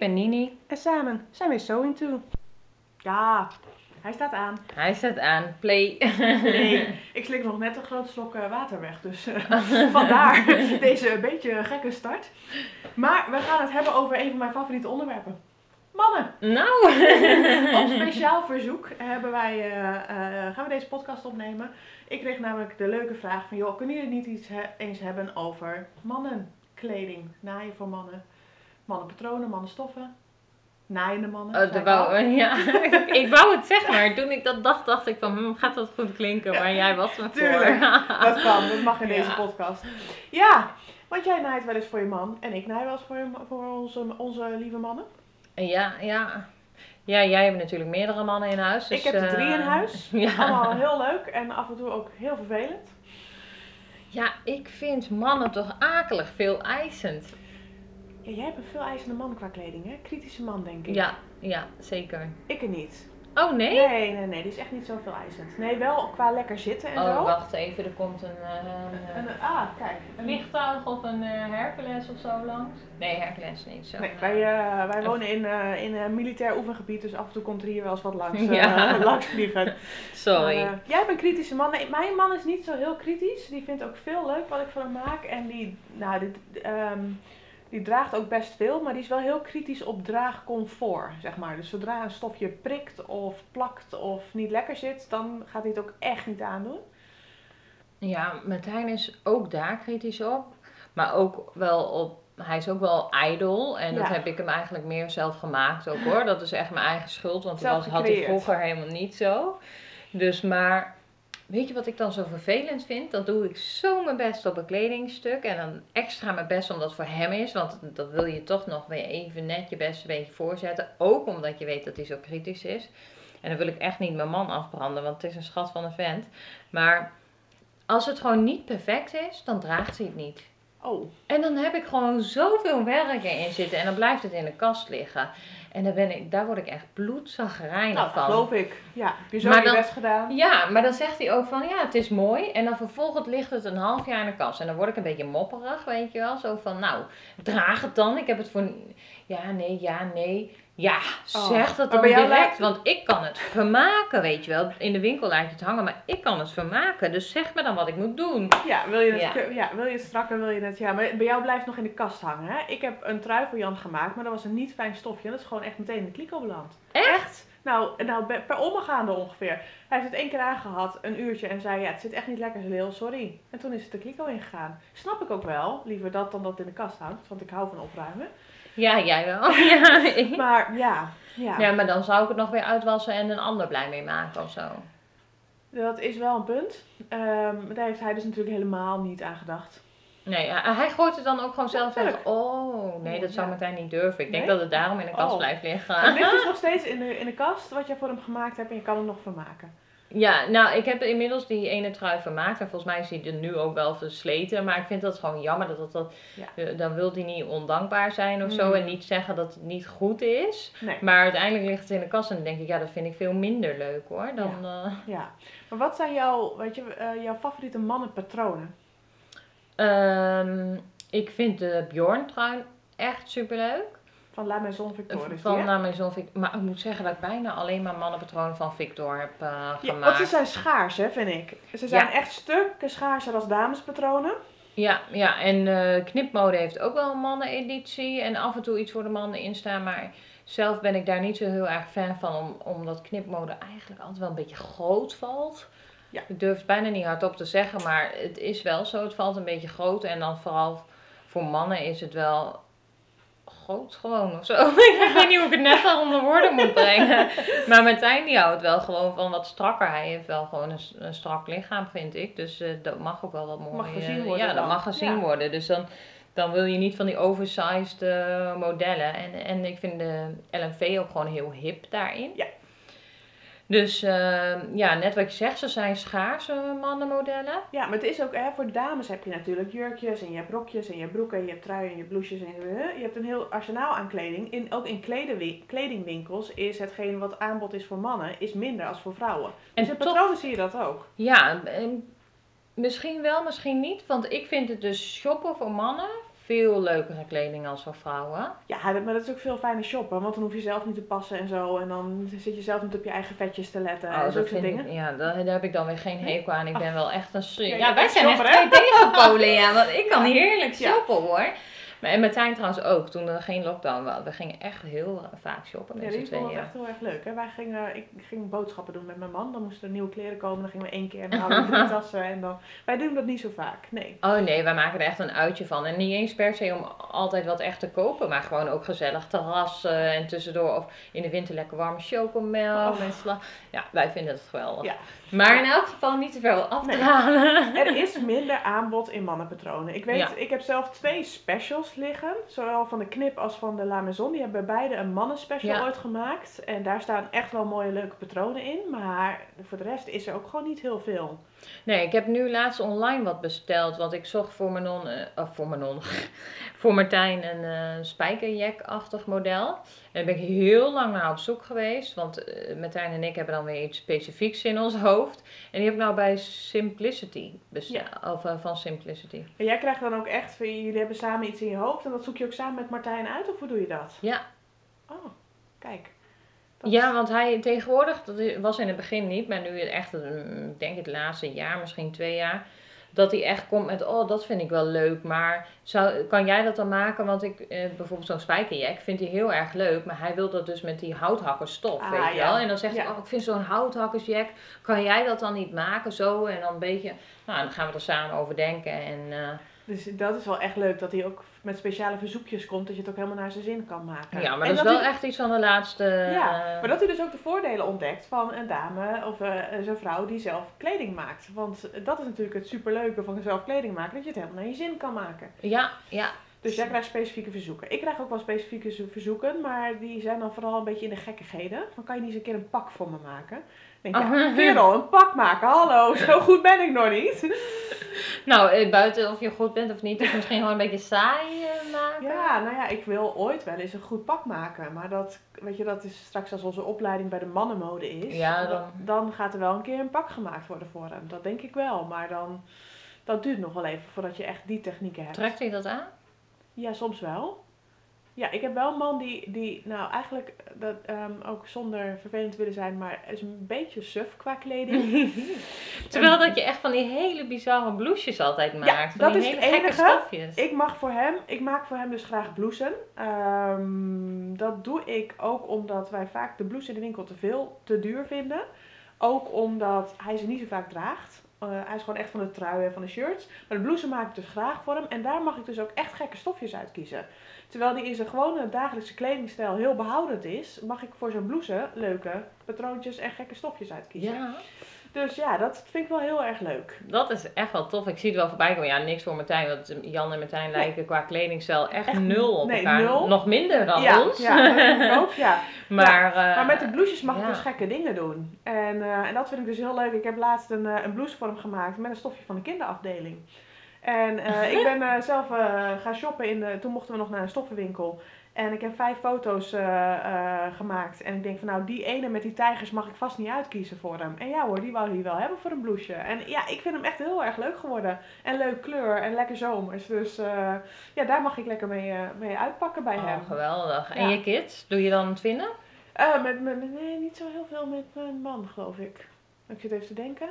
ben Nini. en samen zijn we So Into. Ja, hij staat aan. Hij staat aan. Play. Nee, ik slik nog net een groot slok eh, water weg, dus eh, vandaar deze beetje gekke start. Maar we gaan het hebben over een van mijn favoriete onderwerpen. Mannen. nou. Op speciaal verzoek hebben wij, eh, eh, gaan we deze podcast opnemen. Ik kreeg namelijk de leuke vraag van, joh, kunnen jullie niet iets he- eens hebben over mannenkleding? Naaien voor mannen, mannenpatronen, mannenstoffen, naaiende mannen. Oh, zei de ik wou, al. ja. ik wou het zeggen, maar toen ik dat dacht, dacht ik van, hm, gaat dat goed klinken? Maar jij was me voor. Tuurlijk. Dat kan, dat mag in deze podcast. Ja, want jij naait wel eens voor je man en ik naai wel eens voor, je voor onze, onze lieve mannen. Ja, ja. Ja, jij hebt natuurlijk meerdere mannen in huis. Dus, ik heb er drie in eh, huis. Ja. Allemaal heel leuk en af en toe ook heel vervelend. ja, ik vind mannen toch akelig veel eisend. Ja, jij hebt een veel eisende man qua kleding, hè? Kritische man, denk ik. Ja, ja, zeker. Ik er niet. Oh nee? Nee, nee, nee, die is echt niet zoveel eisend. Nee, wel qua lekker zitten en Oh, zo. wacht even, er komt een, eh, een, eh, ah, kijk. een vliegtuig of een eh, Hercules of zo langs. Nee, Hercules niet zo. Nee, wij, eh, wij wonen in, eh, in een militair oefengebied, dus af en toe komt er hier wel eens wat langs, eh, Ja. langs vliegen. Sorry. Maar, jij hebt een kritische man. Nee, mijn man is niet zo heel kritisch. Die vindt ook veel leuk wat ik van hem maak. En die, nou, dit, ehm, die draagt ook best veel, maar die is wel heel kritisch op draagcomfort, zeg maar. Dus zodra een stofje prikt of plakt of niet lekker zit, dan gaat hij het ook echt niet aandoen. Ja, Martijn is ook daar kritisch op. Maar ook wel op. Hij is ook wel ijdel. En dat heb ik hem eigenlijk meer zelf gemaakt ook hoor. Dat is echt mijn eigen schuld. Want dat had hij vroeger helemaal niet zo. Dus maar. Weet je wat ik dan zo vervelend vind? Dan doe ik zo mijn best op een kledingstuk. En dan extra mijn best omdat het voor hem is. Want dat wil je toch nog weer even net je best een beetje voorzetten. Ook omdat je weet dat hij zo kritisch is. En dan wil ik echt niet mijn man afbranden. Want het is een schat van een vent. Maar als het gewoon niet perfect is, dan draagt hij het niet. Oh, En dan heb ik gewoon zoveel werk erin zitten en dan blijft het in de kast liggen. En dan ben ik, daar word ik echt bloedzaggerijnig nou, dat van. geloof ik. Ja, heb je zo Maar je dan- best gedaan? Ja, maar dan zegt hij ook van ja, het is mooi. En dan vervolgens ligt het een half jaar in de kast. En dan word ik een beetje mopperig, weet je wel. Zo van nou, draag het dan. Ik heb het voor. Ja, nee, ja, nee. Ja, Oh, zeg dat dan direct. lijkt- Want ik kan het vermaken, weet je wel. In de winkel laat je het hangen, maar ik kan het vermaken. Dus zeg me dan wat ik moet doen. Ja, wil je het, Ja. ja. wil je het strakker, wil je het... Ja, maar bij jou blijft het nog in de kast hangen, hè? Ik heb een trui voor Jan gemaakt, maar dat was een niet fijn stofje. Dat is gewoon echt meteen in de kliko beland. Echt? Nou, nou per omgaande ongeveer. Hij heeft het één keer aangehad, een uurtje, en zei, ja, het zit echt niet lekker, heel sorry. En toen is het de kliko ingegaan. Snap ik ook wel, liever dat dan dat het in de kast hangt, want ik hou van opruimen. Ja, jij wel. Ja, ik- Maar ja, ja, ja, maar dan zou ik het nog weer uitwassen en een ander blij mee maken of zo. dat is wel een punt. Ehm, daar heeft hij dus natuurlijk helemaal niet aan gedacht. Nee, hij gooit het dan ook gewoon zelf weg. Oh, nee, dat zou Ja. Martijn niet durven. Ik denk Nee? dat het daarom in de kast Oh. blijft liggen. Het ligt dus nog steeds in de, in de kast, wat jij voor hem gemaakt hebt, en je kan hem nog vermaken. Ja, nou, ik heb inmiddels die ene trui vermaakt. En volgens mij is die er nu ook wel versleten. Maar ik vind dat gewoon jammer. Dat, dat, dat, Ja. eh, dan wil hij niet ondankbaar zijn of zo. Mm. En niet zeggen dat het niet goed is. Nee. Maar uiteindelijk ligt het in de kast. En dan denk ik, ja, dat vind ik veel minder leuk hoor. Dan, eh, Ja, maar wat zijn jouw, weet je, eh, jouw favoriete mannenpatronen? ehm, ik vind de Bjorn trui echt superleuk. Van La Maison Victor Van hè? La Maison Victor. Maar ik moet zeggen dat ik bijna alleen maar mannenpatronen van Victor heb eh, Ja, gemaakt. want ze zijn schaars, hè, vind ik. Ze zijn Ja. echt stukken schaarser als damespatronen. Ja, ja, en eh, knipmode heeft ook wel een manneneditie. En af en toe iets voor de mannen instaan. Maar zelf ben ik daar niet zo heel erg fan van. Om, omdat knipmode eigenlijk altijd wel een beetje groot valt. Ja. Ik durf het bijna niet hardop te zeggen. Maar het is wel zo. Het valt een beetje groot. En dan vooral voor mannen is het wel groot gewoon of zo. ik weet niet hoe ik het net al onder woorden moet brengen. Maar Martijn die houdt wel gewoon van wat strakker. Hij heeft wel gewoon een, strak lichaam, vind ik. Dus eh, dat mag ook wel wat mooi. Mag gezien eh, worden Ja, dat mag gezien Ja. worden. Dus dan, dan wil je niet van die oversized eh, modellen. En, en ik vind de LMV ook gewoon heel hip daarin. Ja. Dus eh, ja, net wat je zegt, ze zijn schaarse mannenmodellen. Ja, maar het is ook, hè, voor dames heb je natuurlijk jurkjes en je hebt rokjes en je hebt broeken en je hebt truien en je blouses en je, je hebt een heel arsenaal aan kleding. In, ook in kledingwinkels is hetgeen wat aanbod is voor mannen, is minder als voor vrouwen. En dus in patronen zie je dat ook. Ja, en misschien wel, misschien niet. Want ik vind het dus shoppen voor mannen veel leukere kleding als voor vrouwen. Ja, maar dat is ook veel fijner shoppen, want dan hoef je zelf niet te passen en zo. En dan zit je zelf niet op je eigen vetjes te letten en Oh, zulke dat soort vind dingen. ja, daar, daar heb ik dan weer geen hekel aan. Ik ben wel echt een Ja, ja, wij zijn echt shopper, hè? twee tegenpolen, ja. Want ik kan Ja. heerlijk Ja. shoppen hoor. Maar, en Martijn trouwens ook, toen er geen lockdown was. We gingen echt heel vaak shoppen Ja, met die z'n tweeën. echt heel erg leuk. Hè? Wij gingen, ik ging boodschappen doen met mijn man. Dan moesten er nieuwe kleren komen. Dan gingen we één keer en dan hadden we drie tassen. En dan, wij doen dat niet zo vaak. Nee. Oh nee, wij maken er echt een uitje van. En niet eens per se om altijd wat echt te kopen, maar gewoon ook gezellig terrassen en tussendoor. Of in de winter lekker warme chocomel Oh. sla. Ja, wij vinden het geweldig. Ja. Maar in elk geval niet te veel af te Nee. halen. Er is minder aanbod in mannenpatronen. Ik weet, Ja. ik heb zelf twee specials liggen. Zowel van de Knip als van de La Maison. Die hebben beide een mannenspecial Ja. ooit gemaakt. En daar staan echt wel mooie leuke patronen in. Maar voor de rest is er ook gewoon niet heel veel. Nee, ik heb nu laatst online wat besteld. Want ik zocht voor mijn non, eh, voor mijn non, voor Martijn een eh spijkerjack-achtig model. En daar ben ik heel lang naar op zoek geweest. Want eh, Martijn en ik hebben dan weer iets specifieks in ons hoofd. En die heb ik nou bij Simplicity besteld. Of eh, van Simplicity. En jij krijgt dan ook echt, jullie hebben samen iets in je hoofd. En dat zoek je ook samen met Martijn uit? Of hoe doe je dat? Ja. Oh, kijk. Dat Ja, want hij tegenwoordig, dat was in het begin niet, maar nu echt, mm, ik denk het laatste jaar, misschien twee jaar, dat hij echt komt met, oh, dat vind ik wel leuk, maar zou, kan jij dat dan maken? Want ik, eh, bijvoorbeeld zo'n spijkerjack vindt hij heel erg leuk, maar hij wil dat dus met die houthakkersstof, Ah, weet je ja. wel? En dan zegt Ja. hij, oh, ik vind zo'n houthakkersjack, kan jij dat dan niet maken, zo? En dan een beetje, nou, dan gaan we er samen over denken en... eh, Dus dat is wel echt leuk dat hij ook met speciale verzoekjes komt, dat je het ook helemaal naar zijn zin kan maken. ja, maar En dat is wel hij, echt iets van de laatste... Ja, eh, maar dat hij dus ook de voordelen ontdekt van een dame of eh, zijn vrouw die zelf kleding maakt. Want dat is natuurlijk het superleuke van zelf kleding maken, dat je het helemaal naar je zin kan maken. ja, ja, Dus jij krijgt specifieke verzoeken. Ik krijg ook wel specifieke zo- verzoeken, maar die zijn dan vooral een beetje in de gekkigheden. Van kan je niet eens een keer een pak voor me maken? Dan denk ik, ja, Oh. kerel, een pak maken, hallo, zo goed ben ik nog niet. Nou, eh, buiten of je goed bent of niet, is misschien gewoon een beetje saai eh, maken. Ja, nou ja, ik wil ooit wel eens een goed pak maken. Maar dat, weet je, dat is straks als onze opleiding bij de mannenmode is. Ja, dan... dan- dan gaat er wel een keer een pak gemaakt worden voor hem. Dat denk ik wel. Maar dan, dat duurt nog wel even voordat je echt die technieken hebt. Trekt hij dat aan? Ja, soms wel. Ja, ik heb wel een man die, die nou eigenlijk, dat, ehm, ook zonder vervelend te willen zijn, maar is een beetje suf qua kleding. Terwijl dat je echt van die hele bizarre blouses altijd maakt. van dat die is hele het gekke enige. stofjes. Ik mag voor hem, ik maak voor hem dus graag blousen. Ehm, dat doe ik ook omdat wij vaak de blouse in de winkel te veel, te duur vinden. Ook omdat hij ze niet zo vaak draagt. Eh, hij is gewoon echt van de truien en van de shirts. Maar de blouse maak ik dus graag voor hem. En daar mag ik dus ook echt gekke stofjes uit kiezen. Terwijl die in zijn gewone dagelijkse kledingstijl heel behoudend is, mag ik voor zijn blouse leuke patroontjes en gekke stofjes uitkiezen. Ja, Dus ja, dat vind ik wel heel erg leuk. dat is echt wel tof. Ik zie het wel voorbij komen. Ja, niks voor Martijn. Want Jan en Martijn Nee. lijken qua kledingstijl echt, Echt nul op nee, elkaar. nul. Nog minder dan ja, ons. ja, ook. Ja. maar, eh, Maar met de blouses mag ik ja. dus gekke dingen doen. En, eh, en dat vind ik dus heel leuk. Ik heb laatst een, eh, een blouse voor hem gemaakt met een stofje van de kinderafdeling. En ik ben zelf gaan shoppen. In de, toen mochten we nog naar een stoffenwinkel. En ik heb vijf foto's eh, eh, gemaakt. En ik denk van nou, die ene met die tijgers mag ik vast niet uitkiezen voor hem. En ja hoor, die wou hij wel hebben voor een blouseje. En ja, ik vind hem echt heel erg leuk geworden. En leuk kleur en lekker zomers. Dus eh, ja, daar mag ik lekker mee, mee uitpakken bij Oh, hem. geweldig. En Ja. je kids? Doe je dan twinnen? Met, met, met- nee, niet zo heel veel met mijn man, geloof ik. Ik zit even te denken.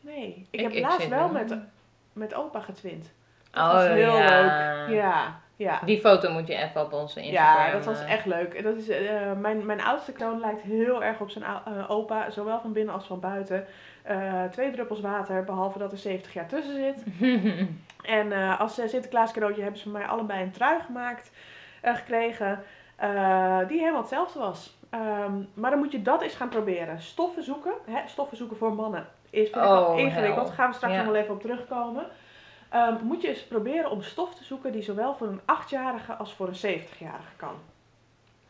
Nee, ik, Ik- heb ik laatst wel met, met opa getwint. Dat Oh, was heel ja. leuk. Ja, ja. Die foto moet je even op onze Instagram. Ja, dat was eh, echt leuk. En Dat is, eh, mijn, mijn oudste kloon lijkt heel erg op zijn eh, opa, zowel van binnen als van buiten. Twee druppels water, behalve dat er 70 jaar tussen zit. En als Sinterklaas cadeautje hebben ze van mij allebei een trui gemaakt, gekregen. die helemaal hetzelfde was. Ehm, maar dan moet je dat eens gaan proberen. Stoffen zoeken. Hè, stoffen zoeken voor mannen. Is Oh, ingewikkeld. Daar gaan we straks nog wel even op terugkomen. Ehm, moet je eens proberen om stof te zoeken die zowel voor een 8-jarige als voor een 70-jarige kan.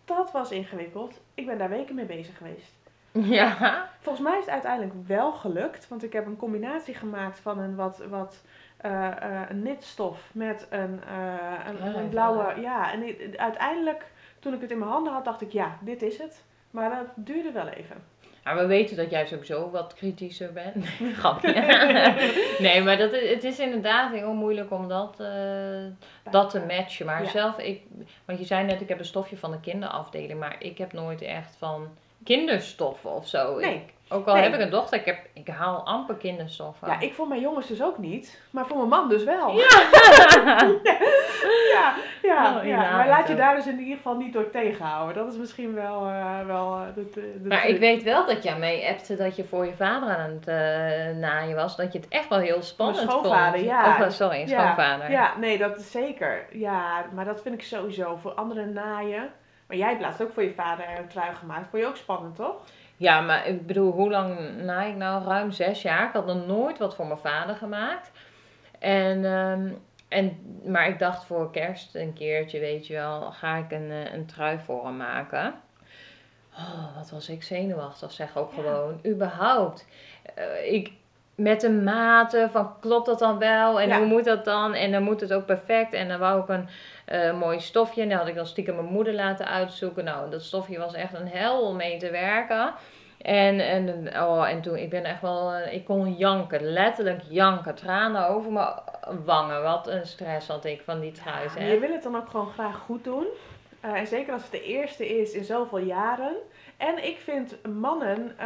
Dat was ingewikkeld. Ik ben daar weken mee bezig geweest. ja. Volgens mij is het uiteindelijk wel gelukt, want ik heb een combinatie gemaakt van een wat, wat eh, eh, een knitstof met een, eh, een, Ja, een blauwe. Ja, en uiteindelijk, toen ik het in mijn handen had, dacht ik: ja, dit is het. Maar dat duurde wel even. Maar we weten dat jij sowieso wat kritischer bent. Grapje. nee, maar dat, het is inderdaad heel moeilijk om dat, eh, dat te matchen. Maar Ja. zelf, ik, want je zei net, ik heb een stofje van de kinderafdeling. Maar ik heb nooit echt van kinderstoffen of zo. Nee. Ik- ook al Nee. heb ik een dochter, ik, heb, ik haal amper kinderstoffen. Ja, ik voor mijn jongens dus ook niet, maar voor mijn man dus wel. Ja. ja, ja, Oh, ja. Maar laat je daar dus in ieder geval niet door tegenhouden. Dat is misschien wel, eh, wel eh, de, de, de Maar truc. ik weet wel dat jij mee appte dat je voor je vader aan het eh, naaien was. Dat je het echt wel heel spannend vond. schoonvader, ja. Of, sorry, Ja, schoonvader. Ja, nee, dat is zeker. Ja, maar dat vind ik sowieso voor anderen naaien. Maar jij hebt laatst ook voor je vader een trui gemaakt. Vond je ook spannend, toch? Ja, maar ik bedoel, hoe lang naai ik nou? Ruim zes jaar. Ik had nog nooit wat voor mijn vader gemaakt. En, ehm, en, maar ik dacht voor kerst een keertje, weet je wel, ga ik een, eh, een trui voor hem maken. Oh, wat was ik zenuwachtig, zeg ook Ja. gewoon. Überhaupt. Eh, ik, met de maten van klopt dat dan wel? En Ja. hoe moet dat dan? En dan moet het ook perfect. En dan wou ik een eh, mooi stofje. En dan had ik dan stiekem mijn moeder laten uitzoeken. Nou dat stofje was echt een hel om mee te werken. En, en, oh, en toen ik ben echt wel eh, ik kon janken. Letterlijk janken. Tranen over mijn wangen. Wat een stress had ik van die Ja, maar je wil het dan ook gewoon graag goed doen. Eh, en zeker als het de eerste is in zoveel jaren. En ik vind mannen,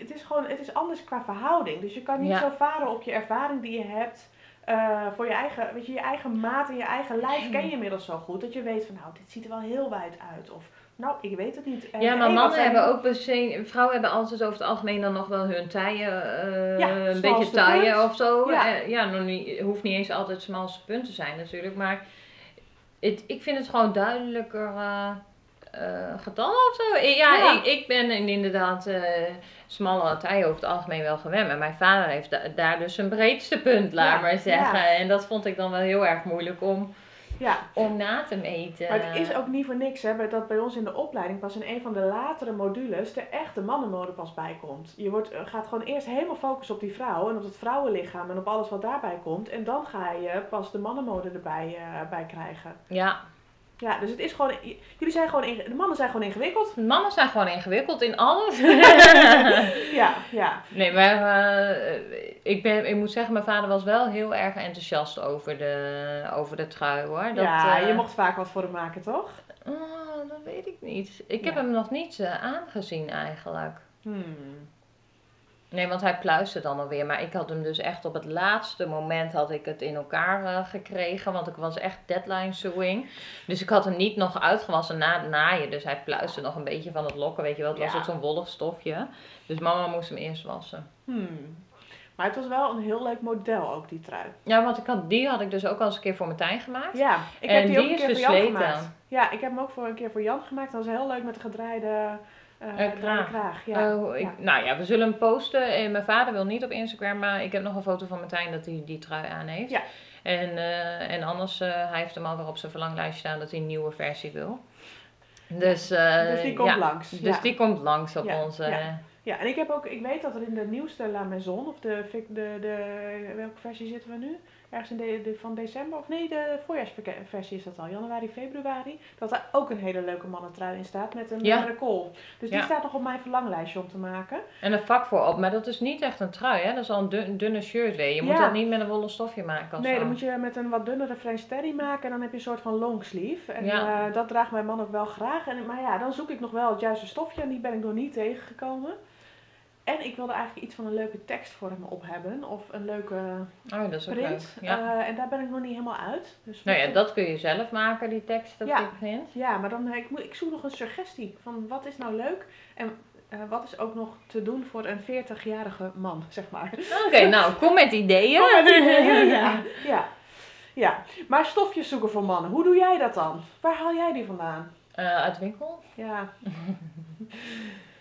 het is gewoon, het is anders qua verhouding. Dus je kan niet Ja. zo varen op je ervaring die je hebt. eh, voor je eigen, weet je, je eigen maat en je eigen lijf ken je inmiddels zo goed. Dat je weet van, nou, dit ziet er wel heel wijd uit. Of, nou, ik weet het niet. En, Ja, maar hey, mannen zijn- hebben ook bezien, vrouwen hebben altijd over het algemeen dan nog wel hun taille, eh, Ja, een beetje taille punt. of zo. Ja. Ja, ja nog niet, hoeft niet eens altijd smalste punt te zijn natuurlijk, maar het, ik vind het gewoon duidelijker eh eh, getallen of zo. Ja, Ja. Ik, ik ben in- inderdaad eh smalle taille over het algemeen wel gewend, maar mijn vader heeft da- daar dus een breedste punt, laat Ja, maar zeggen. ja. En dat vond ik dan wel heel erg moeilijk om, Ja, om na te meten. Maar het is ook niet voor niks hè, dat bij ons in de opleiding pas in een van de latere modules de echte mannenmode pas bij komt. Je wordt, eh, gaat gewoon eerst helemaal focussen op die vrouw en op het vrouwenlichaam en op alles wat daarbij komt. En dan ga je pas de mannenmode erbij eh, bij krijgen. Ja, Ja, dus het is gewoon, jullie zijn gewoon, de mannen zijn gewoon ingewikkeld. Mannen zijn gewoon ingewikkeld in alles. Ja, ja. nee, maar eh, ik, ben, ik moet zeggen, mijn vader was wel heel erg enthousiast over de, over de trui hoor. Dat, ja, eh, je mocht vaak wat voor hem maken, toch? oh, dat weet ik niet. Ik heb Ja. hem nog niet eh, aangezien eigenlijk. Hmm. Nee, want hij pluiste dan alweer. Maar ik had hem dus echt op het laatste moment had ik het in elkaar eh, gekregen. Want ik was echt deadline sewing. Dus ik had hem niet nog uitgewassen na het naaien. Dus hij pluiste nog een beetje van het lokken. Weet je wel, het was ook zo'n wollig stofje. Dus mama moest hem eerst wassen. Hmm. Maar het was wel een heel leuk model ook, die trui. Ja, want ik had, die had ik dus ook al eens een keer voor Martijn gemaakt. Ja, ik En heb die, ook die een is keer voor Jan gemaakt. Ja, ik heb hem ook voor een keer voor Jan gemaakt. Dat was heel leuk met de gedraaide, eh kraag. Ja. Oh, ik, ja. Nou ja, we zullen hem posten. Eh, mijn vader wil niet op Instagram, maar ik heb nog een foto van Martijn dat hij die trui aan heeft. Ja. En, eh, en anders, eh, hij heeft hem alweer op zijn verlanglijst staan dat hij een nieuwe versie wil. Dus, Dus die komt ja. langs. Dus ja. die komt langs op Ja, onze... ja. ja, en ik heb ook, ik weet dat er in de nieuwste La Maison, of de, de, de, welke versie zitten we nu? Ergens in de, de, van december, of nee, de voorjaarsversie is dat al, januari, februari. Dat daar ook een hele leuke mannentrui in staat met een, Ja. kool. Dus die Ja. staat nog op mijn verlanglijstje om te maken. En een vak voorop, maar dat is niet echt een trui, hè? Dat is al een dun- dunne shirt weer. Je moet Ja. dat niet met een wollen stofje maken Nee, dan moet je met een wat dunnere French terry maken en dan heb je een soort van longsleeve. En eh, dat draagt mijn man ook wel graag. En, maar ja, dan zoek ik nog wel het juiste stofje en die ben ik nog niet tegengekomen. En ik wilde eigenlijk iets van een leuke tekst voor hem op hebben. Of een leuke Oh, dat is ook print. leuk. Ja. Eh, en daar ben ik nog niet helemaal uit. Dus nou ja, dat kun je zelf maken, die tekst op Ja. dit begint. ja, maar dan, eh, ik, moet, ik zoek nog een suggestie van wat is nou leuk. En eh, wat is ook nog te doen voor een 40-jarige man, zeg maar. Oké, nou, kom met ideeën. Kom met ideeën, ja. ja. Ja, maar stofjes zoeken voor mannen, hoe doe jij dat dan? Waar haal jij die vandaan? Uit winkel? Ja,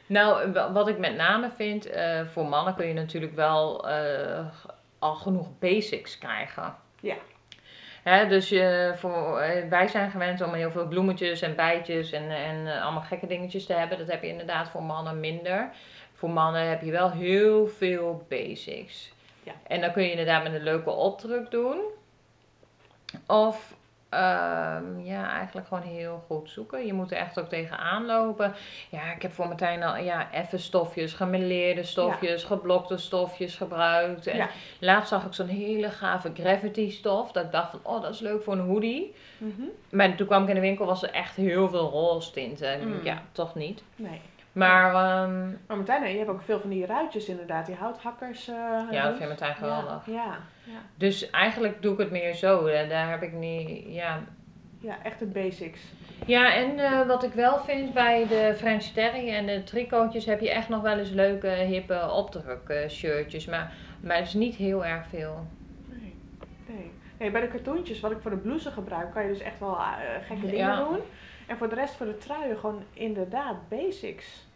Nou, wa- wat ik met name vind, eh, voor mannen kun je natuurlijk wel eh, al genoeg basics krijgen. Ja. Hè, dus je, voor, eh, wij zijn gewend om heel veel bloemetjes en bijtjes en, en eh, allemaal gekke dingetjes te hebben. Dat heb je inderdaad voor mannen minder. Voor mannen heb je wel heel veel basics. Ja. En dan kun je inderdaad met een leuke opdruk doen. Of Ehm, ja, eigenlijk gewoon heel goed zoeken. Je moet er echt ook tegenaan lopen. Ja, ik heb voor Martijn al ja, effe stofjes, gemeleerde stofjes, geblokte stofjes gebruikt. En Ja. laatst zag ik zo'n hele gave gravity stof. Dat ik dacht van, oh, dat is leuk voor een hoodie. Mhm. Maar toen kwam ik in de winkel, was er echt heel veel roze tinten. En Mm. ja, toch niet. Nee. Maar ehm, Maar Martijn, je hebt ook veel van die ruitjes inderdaad, die houthakkers. eh, ja, dat vindt Martijn geweldig. Ja, ja, ja. Dus eigenlijk doe ik het meer zo. Eh, Daar heb ik niet, ja, Ja, echt de basics. Ja, en eh, wat ik wel vind bij de French Terry en de tricotjes heb je echt nog wel eens leuke, hippe opdruk eh, shirtjes. Maar, maar het is niet heel erg veel. Nee. nee. Nee, bij de cartoontjes, wat ik voor de blouse gebruik, kan je dus echt wel gekke dingen Ja. doen. En voor de rest, voor de truien, gewoon inderdaad basics.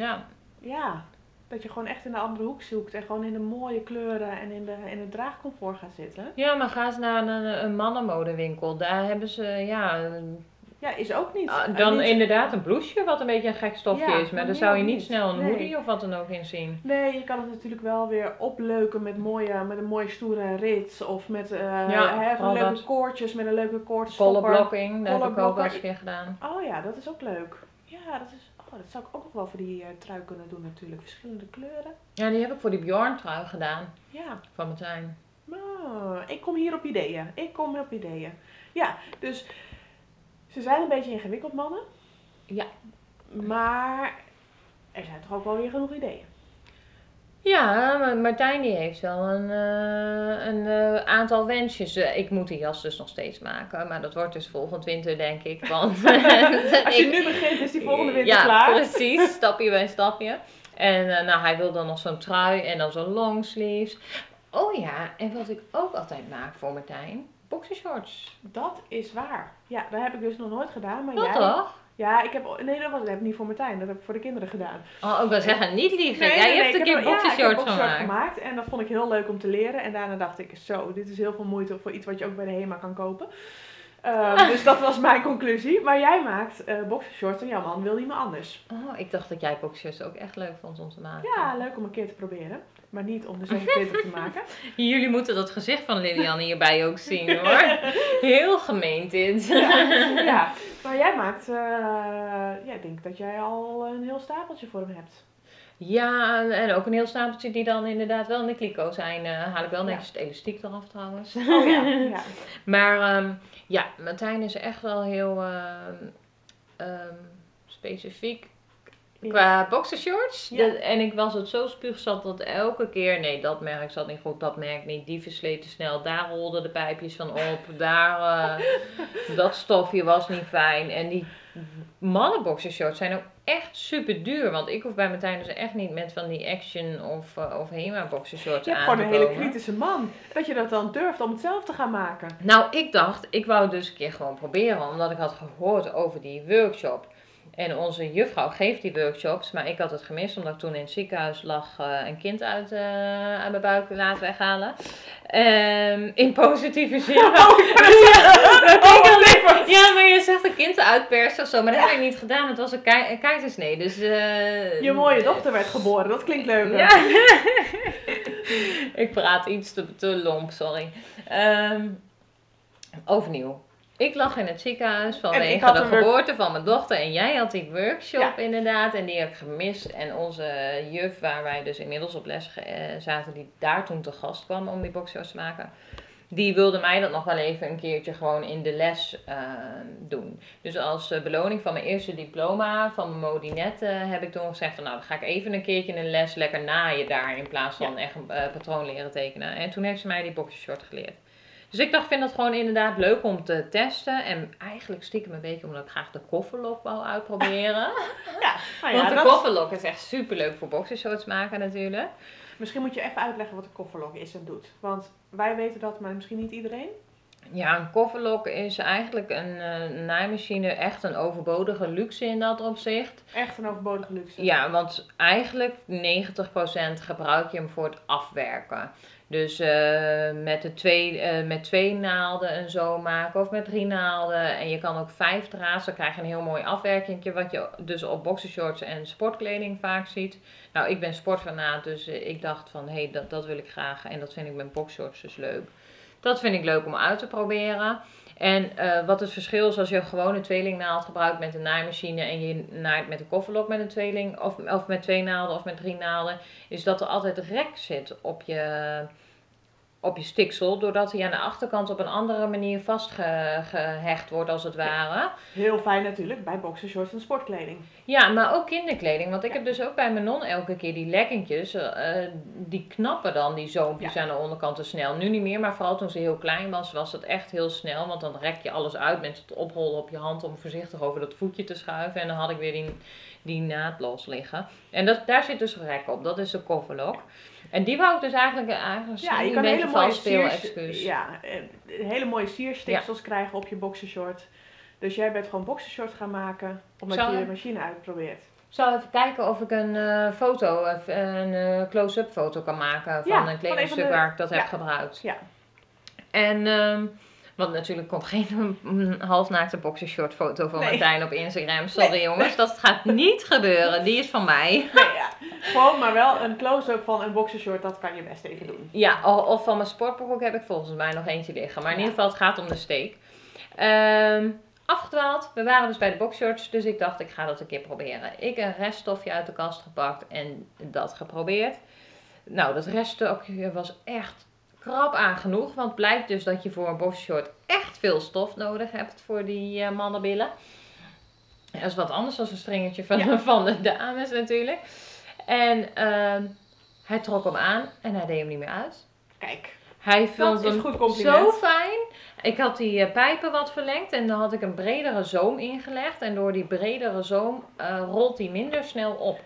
Ja, Ja, dat je gewoon echt in de andere hoek zoekt en gewoon in de mooie kleuren en in, de, in het draagcomfort gaat zitten. ja maar ga eens naar een, een mannenmodewinkel. Daar hebben ze, ja, een- Ja, is ook niet. ah, dan niet- inderdaad een blouseje wat een beetje een gek stofje Ja, is. Maar daar meer zou je niet niet. snel een Nee. hoodie of wat dan ook in zien. Nee, je kan het natuurlijk wel weer opleuken met, mooie, met een mooie stoere rits. Of met eh Ja, hè, leuke dat. koordjes met een leuke koordstopper. Collar blocking, dat heb ik ook wel eens gedaan. Oh ja, dat is ook leuk. Ja, dat, is, oh, dat zou ik ook nog wel voor die eh, trui kunnen doen natuurlijk. Verschillende kleuren. Ja, die heb ik voor die Bjorn trui gedaan Ja, van Martijn. oh, ik kom hier op ideeën. Ik kom op ideeën. Ja, dus ze zijn een beetje ingewikkeld mannen. Ja. Maar er zijn toch ook wel weer genoeg ideeën. Ja, maar Martijn die heeft wel een, eh, een eh, aantal wensjes. Eh, ik moet die jas dus nog steeds maken, maar dat wordt dus volgend winter denk ik. Want Als je ik- nu begint, is die volgende winter ja, klaar. precies, stapje bij stapje. En nou, hij wil dan nog zo'n trui en dan zo'n longsleeves. Oh ja, en wat ik ook altijd maak voor Martijn, boxershorts. Dat is waar. Ja, dat heb ik dus nog nooit gedaan. Maar jij... toch? Ja, ik heb... Nee, dat, was, dat heb ik niet voor Martijn. Dat heb ik voor de kinderen gedaan. Oh, ik wil zeggen, niet liegen. Nee, Jij nee, hebt een keer ja, boxershorts gemaakt. gemaakt. En dat vond ik heel leuk om te leren. En daarna dacht ik, zo, dit is heel veel moeite voor iets wat je ook bij de HEMA kan kopen. Ehm, dus dat was mijn conclusie. Maar jij maakt eh boxershorts en jouw man wil niet meer anders. Oh, ik dacht dat jij boxershorts ook echt leuk vond om te maken. Ja, leuk om een keer te proberen. Maar niet om de 26 te maken. Jullie moeten dat gezicht van Liliane hierbij ook zien hoor. Heel gemeen dit. Ja, ja. maar jij maakt... eh, ja, ik denk dat jij al een heel stapeltje voor hem hebt. Ja, en ook een heel stapeltje die dan inderdaad wel in de kliko zijn. eh, haal ik wel Ja. netjes het elastiek eraf trouwens. Oh ja, ja. Maar ehm, ja, Martijn is echt wel heel ehm, ehm, specifiek qua boxershorts. Ja. En ik was het zo spuugzat dat elke keer, nee dat merk zat niet goed, dat merk niet, die versleten snel, daar rolden de pijpjes van op, daar, eh, dat stofje was niet fijn. En die mannenboxershorts zijn ook echt super duur, want ik hoef bij Martijn dus echt niet met van die Action of, eh, of Hema boxershorts Je hebt aan gewoon te een hele komen. kritische man. Dat je dat dan durft om het zelf te gaan maken. Nou, ik dacht, ik wou het dus een keer gewoon proberen, omdat ik had gehoord over die workshop. En onze juffrouw geeft die workshops, maar ik had het gemist omdat ik toen in het ziekenhuis lag eh, een kind uit, uit mijn buik laten weghalen. Ehm, in positieve zin. Oh, ja, maar je zegt een kind uitpersen of zo, maar dat heb ik niet gedaan. Het was een, kei- een keizersnee, dus... eh, Je mooie dochter werd geboren. Dat klinkt leuk. ja. ik praat iets te, te lomp, sorry. Ehm, overnieuw. Ik lag in het ziekenhuis vanwege de geboorte van mijn dochter. En jij had die workshop Ja. inderdaad. En die heb ik gemist. En onze juf, waar wij dus inmiddels op les eh, zaten, die daar toen te gast kwam om die boxshorts te maken. Die wilde mij dat nog wel even een keertje gewoon in de les eh, doen. Dus als eh, beloning van mijn eerste diploma van mijn modinet heb ik toen gezegd van nou dan ga ik even een keertje in de les lekker naaien daar in plaats van echt een patroon leren tekenen. En toen heeft ze mij die boxershort geleerd. Dus ik dacht, vind dat gewoon inderdaad leuk om te testen. En eigenlijk stiekem een beetje omdat ik graag de kofferlok wou uitproberen. Ja, nou ja, Want de dat- kofferlok is echt super leuk voor boxershorts maken natuurlijk. Misschien moet je even uitleggen wat een kofferlok is en doet. Want wij weten dat, maar misschien niet iedereen. Ja, een kofferlok is eigenlijk een eh, naaimachine echt een overbodige luxe in dat opzicht. Echt een overbodige luxe. Ja, want eigenlijk 90% gebruik je hem voor het afwerken. Dus eh, met, de twee, eh, met twee naalden en zo maken of met drie naalden. En je kan ook vijf draads, dan krijg je een heel mooi afwerkingje. Wat je dus op boxershorts en sportkleding vaak ziet. Nou, ik ben sportfanaat, dus eh, ik dacht van hé, hey, dat, dat wil ik graag. En dat vind ik met boxershorts dus leuk. Dat vind ik leuk om uit te proberen. En eh, wat het verschil is als je een gewone tweelingnaald gebruikt met een naaimachine en je naait met een kofferlok met een tweeling, of, of met twee naalden of met drie naalden, is dat er altijd rek zit op je, op je stiksel, doordat hij aan de achterkant op een andere manier vastgehecht wordt als het ware. Heel fijn natuurlijk bij boxershorts en sportkleding. Ja, maar ook kinderkleding. Want ik heb dus ook bij mijn non elke keer die leggingjes. eh, die knappen dan, die zoompjes aan de onderkant te snel. Nu niet meer, maar vooral toen ze heel klein was, was dat echt heel snel. Want dan rek je alles uit met het oprollen op je hand om voorzichtig over dat voetje te schuiven. En dan had ik weer die, die naad los liggen. En dat, daar zit dus rek op. Dat is de kofferlok. En die wou ik dus eigenlijk, eigenlijk Ja, je een kan beetje hele mooie, siers, ja, hele mooie sierstiksels krijgen op je boxershort. Dus jij bent gewoon boxershorts gaan maken, omdat je de machine uitprobeert. Ik zal even kijken of ik een eh, foto, een eh, close-up foto kan maken van Ja, een kledingstuk een waar ik dat heb gebruikt. Ja. En, ehm, want natuurlijk komt geen halfnaakte boxershort foto van Nee. Martijn op Instagram. Sorry jongens, dat gaat niet gebeuren. Die is van mij. Nee, ja. Gewoon, maar wel een close-up van een boxershort, dat kan je best even doen. Ja, of, van mijn sportbroek heb ik volgens mij nog eentje liggen. Maar in Ja. ieder geval, het gaat om de steek. Ehm, afgedwaald. We waren dus bij de boxshorts, dus ik dacht ik ga dat een keer proberen. Ik een reststofje uit de kast gepakt en dat geprobeerd. Nou, dat reststofje was echt krap aan genoeg. Want het blijkt dus dat je voor een boxshort echt veel stof nodig hebt voor die eh, mannenbillen. Dat is wat anders dan een stringetje van, Ja. van de dames natuurlijk. En ehm, hij trok hem aan en hij deed hem niet meer uit. Kijk, Hij vond hem goed zo fijn. Ik had die eh, pijpen wat verlengd en dan had ik een bredere zoom ingelegd. En door die bredere zoom eh, rolt hij minder snel op.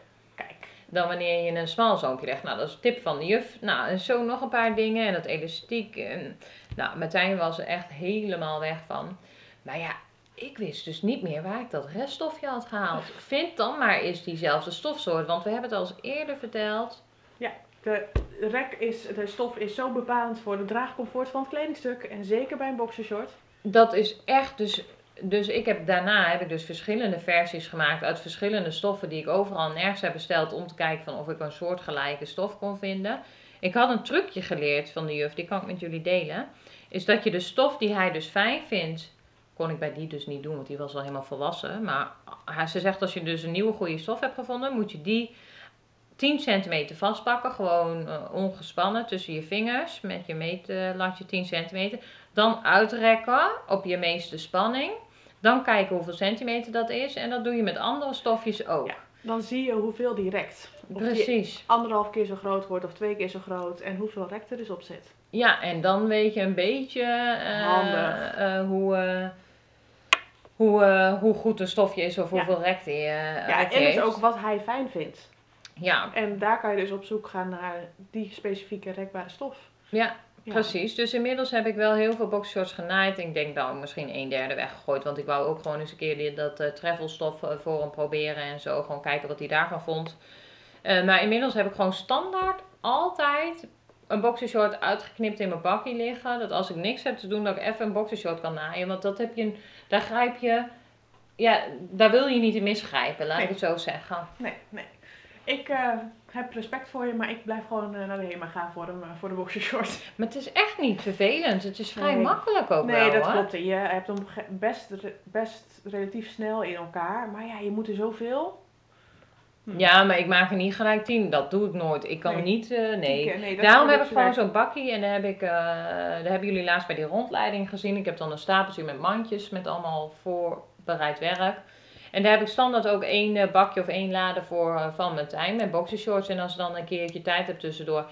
dan wanneer je een smal zoompje legt. Nou, dat is een tip van de juf. Nou, en zo nog een paar dingen. En dat elastiek. En, nou, Martijn was er echt helemaal weg van. Maar ja, ik wist dus niet meer waar ik dat reststofje had gehaald. Vind dan maar eens diezelfde stofsoort. Want we hebben het al eens eerder verteld. De rek is, de stof is zo bepalend voor de draagcomfort van het kledingstuk. En zeker bij een boxershort. Dat is echt dus. Dus ik heb daarna heb ik dus verschillende versies gemaakt uit verschillende stoffen die ik overal en nergens heb besteld om te kijken van of ik een soortgelijke stof kon vinden. Ik had een trucje geleerd van de juf, die kan ik met jullie delen. Is dat je de stof die hij dus fijn vindt, kon ik bij die dus niet doen, want die was al helemaal volwassen. Maar ze zegt als je dus een nieuwe goede stof hebt gevonden, moet je die 10 centimeter vastpakken, gewoon eh, ongespannen tussen je vingers met je meetlatje 10 centimeter. Dan uitrekken op je meeste spanning. Dan kijken hoeveel centimeter dat is. En dat doe je met andere stofjes ook. Ja. Dan zie je hoeveel die rekt. Of die Precies. anderhalf keer zo groot wordt of twee keer zo groot. En hoeveel rek er dus op zit. Ja, en dan weet je een beetje eh, eh, hoe, eh, hoe, hoe goed een stofje is of hoeveel rek die, eh Ja, en dus heeft. ook wat hij fijn vindt. Ja, En daar kan je dus op zoek gaan naar die specifieke rekbare stof. ja, Ja. Precies, dus inmiddels heb ik wel heel veel boxshorts genaaid. Ik denk nou misschien een derde weggegooid. Want ik wou ook gewoon eens een keer die, dat eh travelstof eh, voor hem proberen en zo. Gewoon kijken wat hij daarvan vond. Eh, maar inmiddels heb ik gewoon standaard altijd een boxershort uitgeknipt in mijn bakkie liggen. Dat als ik niks heb te doen, dat ik even een boxershort kan naaien. Want dat heb je, daar grijp je, ja, daar wil je niet in misgrijpen, laat Nee. ik het zo zeggen. Nee, nee. Ik heb respect voor je, maar ik blijf gewoon eh, naar de HEMA gaan voor de, voor de boxershort. Maar het is echt niet vervelend. Het is vrij Nee. makkelijk ook Nee, wel. dat hoor. klopt. Je hebt hem best, best relatief snel in elkaar. Maar ja, je moet er zoveel. Hm. Ja, maar ik maak er niet gelijk tien. Dat doe ik nooit. Ik kan Nee. niet, eh, nee. nee dat Daarom heb ik gewoon zo'n bakkie en daar, heb ik, eh, daar hebben jullie laatst bij die rondleiding gezien. Ik heb dan een stapeltje met mandjes met allemaal voorbereid werk. En daar heb ik standaard ook één eh, bakje of één lade voor eh, van mijn tuin met boxershorts. En als je dan een keertje tijd hebt tussendoor,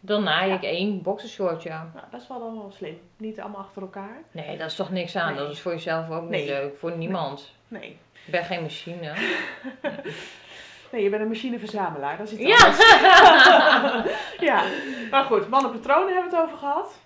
dan naai Ja. ik één boxershortje. Nou, dat is wel dan wel slim. Niet allemaal achter elkaar. Nee, dat is toch niks aan. Nee. Dat is voor jezelf ook niet leuk. Voor niemand. Nee. Ik ben geen machine. Nee, je bent een machineverzamelaar. Dat is iets Ja! anders. ja. Maar goed, mannenpatronen hebben we het over gehad.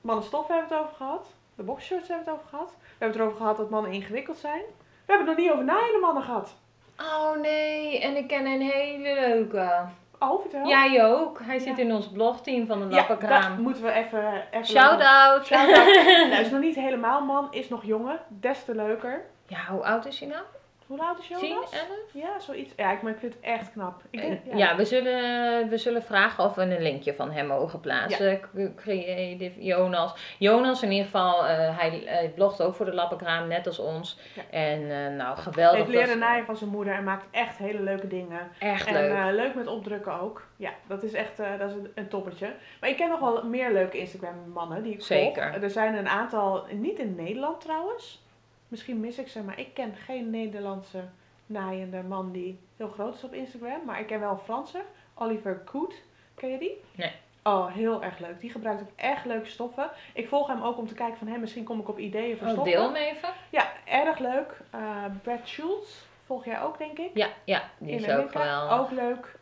Mannenstoffen hebben we het over gehad. De boxershorts hebben we het over gehad. We hebben het erover gehad dat mannen ingewikkeld zijn. We hebben het nog niet over naaiende mannen gehad. Oh nee, en ik ken een hele leuke. Oh, vertel. Jij ook. Hij zit Ja. in ons blogteam van de ja Lappenkraam. dat moeten we even... even Shout-out. Shout-out. Nou, is nog niet helemaal man, is nog jongen. Des te leuker. Ja, hoe oud is hij nou? Hoe oud is 10, Jonas? 11? Ja, zoiets. Ja, ik, maar ik vind het echt knap. Ik denk, Ja, we, zullen, we zullen vragen of we een linkje van hem mogen plaatsen. Creative Jonas. Jonas in ieder geval, eh, hij, hij blogt ook voor de Lappenkraam, net als ons. Ja. En eh, nou, Hij geweldig. heeft leren dat- naaien van zijn moeder en maakt echt hele leuke dingen. Echt en leuk. eh, leuk met opdrukken ook. Ja, dat is echt dat is een, een toppertje. Maar ik ken nog wel meer leuke Instagram mannen die ik Zeker. volg. Er zijn een aantal, niet in Nederland trouwens. Misschien mis ik ze, maar ik ken geen Nederlandse naaiende man die heel groot is op Instagram. Maar ik ken wel een Franse, Oliver Koet. Ken je die? Nee. Oh, heel erg leuk. Die gebruikt ook echt leuke stoffen. Ik volg hem ook om te kijken van hem, misschien kom ik op ideeën voor Oh, stoffen. deel hem even. Ja, erg leuk. Eh Brad Schultz volg jij ook, denk ik. Ja, ja die In is ook geweldig. Ook leuk.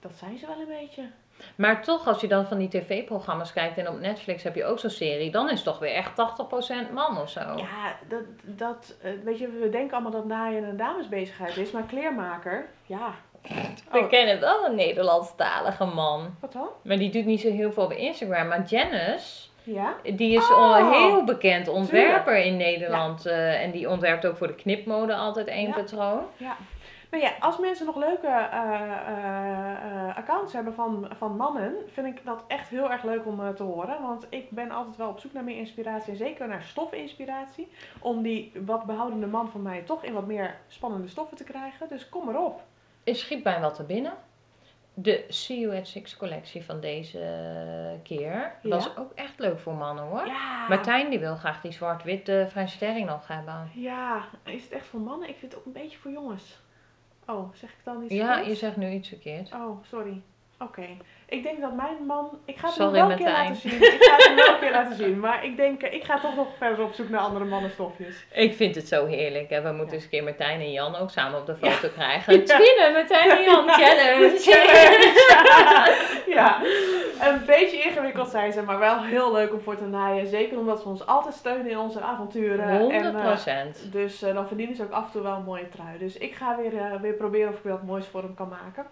Dat zijn ze wel een beetje. Maar toch, als je dan van die tv-programma's kijkt en op Netflix heb je ook zo'n serie, dan is het toch weer echt 80% man of zo. Ja, dat, dat, eh, weet je, we denken allemaal dat naaien een damesbezigheid is, maar kleermaker, ja. We Oh, kennen wel een Nederlandstalige man. wat dan? Maar die doet niet zo heel veel op Instagram. Maar Janice, Ja? die is Oh, al heel bekend ontwerper in Nederland. eh, en die ontwerpt ook voor de knipmode altijd één Ja. patroon. Ja. Nou ja, als mensen nog leuke eh, eh, eh, accounts hebben van, van mannen, vind ik dat echt heel erg leuk om te horen. Want ik ben altijd wel op zoek naar meer inspiratie en zeker naar stofinspiratie. Om die wat behoudende man van mij toch in wat meer spannende stoffen te krijgen. Dus kom erop. Er schiet mij wat te binnen. De See You at Six collectie van deze keer Ja. was ook echt leuk voor mannen hoor. Ja. Martijn die wil graag die zwart-witte French Terry nog hebben. Ja, is het echt voor mannen? Ik vind het ook een beetje voor jongens. Oh, zeg ik dan iets Ja, je zegt nu iets verkeerd. Oh, sorry. Oké. Ik denk dat mijn man... Ik ga het Sorry, hem wel een keer laten zien. Ik ga het hem wel een keer laten zien. Maar ik denk, ik ga toch nog verder op zoek naar andere mannenstofjes. Ik vind het zo heerlijk. Hè? We moeten Ja. eens een keer Martijn en Jan ook samen op de foto krijgen. Ja. Twinnen, Martijn en Jan, challenge. ja, een beetje ingewikkeld zijn ze, maar wel heel leuk om voor te naaien. Zeker omdat ze ons altijd steunen in onze avonturen. 100 En, eh, procent. dus eh, dan verdienen ze ook af en toe wel een mooie trui. Dus ik ga weer, eh, weer proberen of ik wat moois voor hem kan maken.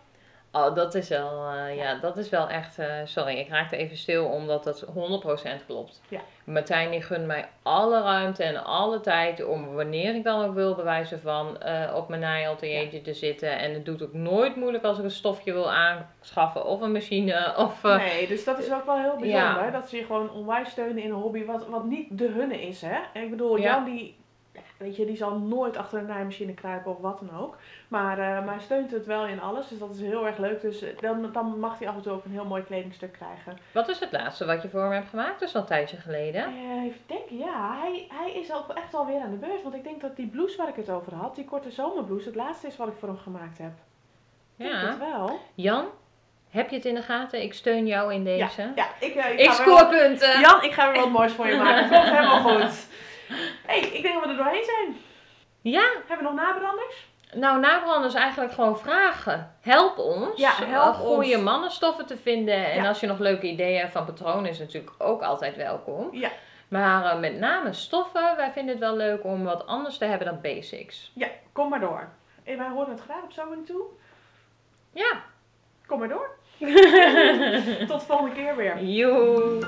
Oh, dat is wel, eh, ja, dat is wel echt, eh, sorry, ik raakte even stil omdat dat 100% klopt. Ja. Martijn die gunt mij alle ruimte en alle tijd om wanneer ik dan ook wil bewijzen van eh, op mijn naaiateliertje te zitten. En het doet ook nooit moeilijk als ik een stofje wil aanschaffen of een machine of... Nee, dus dat is ook wel heel bijzonder. Ja. Dat ze je gewoon onwijs steunen in een hobby wat, wat niet de hunne is. Hè? Ik bedoel, Ja. Jan die, ja, weet je, die zal nooit achter een naaimachine kruipen of wat dan ook. Maar, eh, maar hij steunt het wel in alles, dus dat is heel erg leuk. Dus eh, dan, dan mag hij af en toe ook een heel mooi kledingstuk krijgen. Wat is het laatste wat je voor hem hebt gemaakt? Dat is al een tijdje geleden. Eh, even denken, ja, hij, hij is ook echt alweer aan de beurt. Want ik denk dat die blouse waar ik het over had, die korte zomerblouse, het laatste is wat ik voor hem gemaakt heb. Ik denk Ja. het wel. Jan, heb je het in de gaten? Ik steun jou in deze. Ja, ja ik, eh, ik, Ik scoor punten. Jan, ik ga weer wat moois voor je maken. Komt helemaal goed. Hey, ik denk dat we er doorheen zijn. Ja, Hebben we nog nabranders? nou nabranders eigenlijk gewoon vragen. Help ons. Ja, help eh, goede ons. mannenstoffen te vinden. En Ja. als je nog leuke ideeën hebt van patronen is natuurlijk ook altijd welkom. Ja. Maar eh, met name stoffen, wij vinden het wel leuk om wat anders te hebben dan basics. Ja, kom maar door. En wij horen het graag op zo'n toe. Ja. Kom maar door. Tot de volgende keer weer. Joe.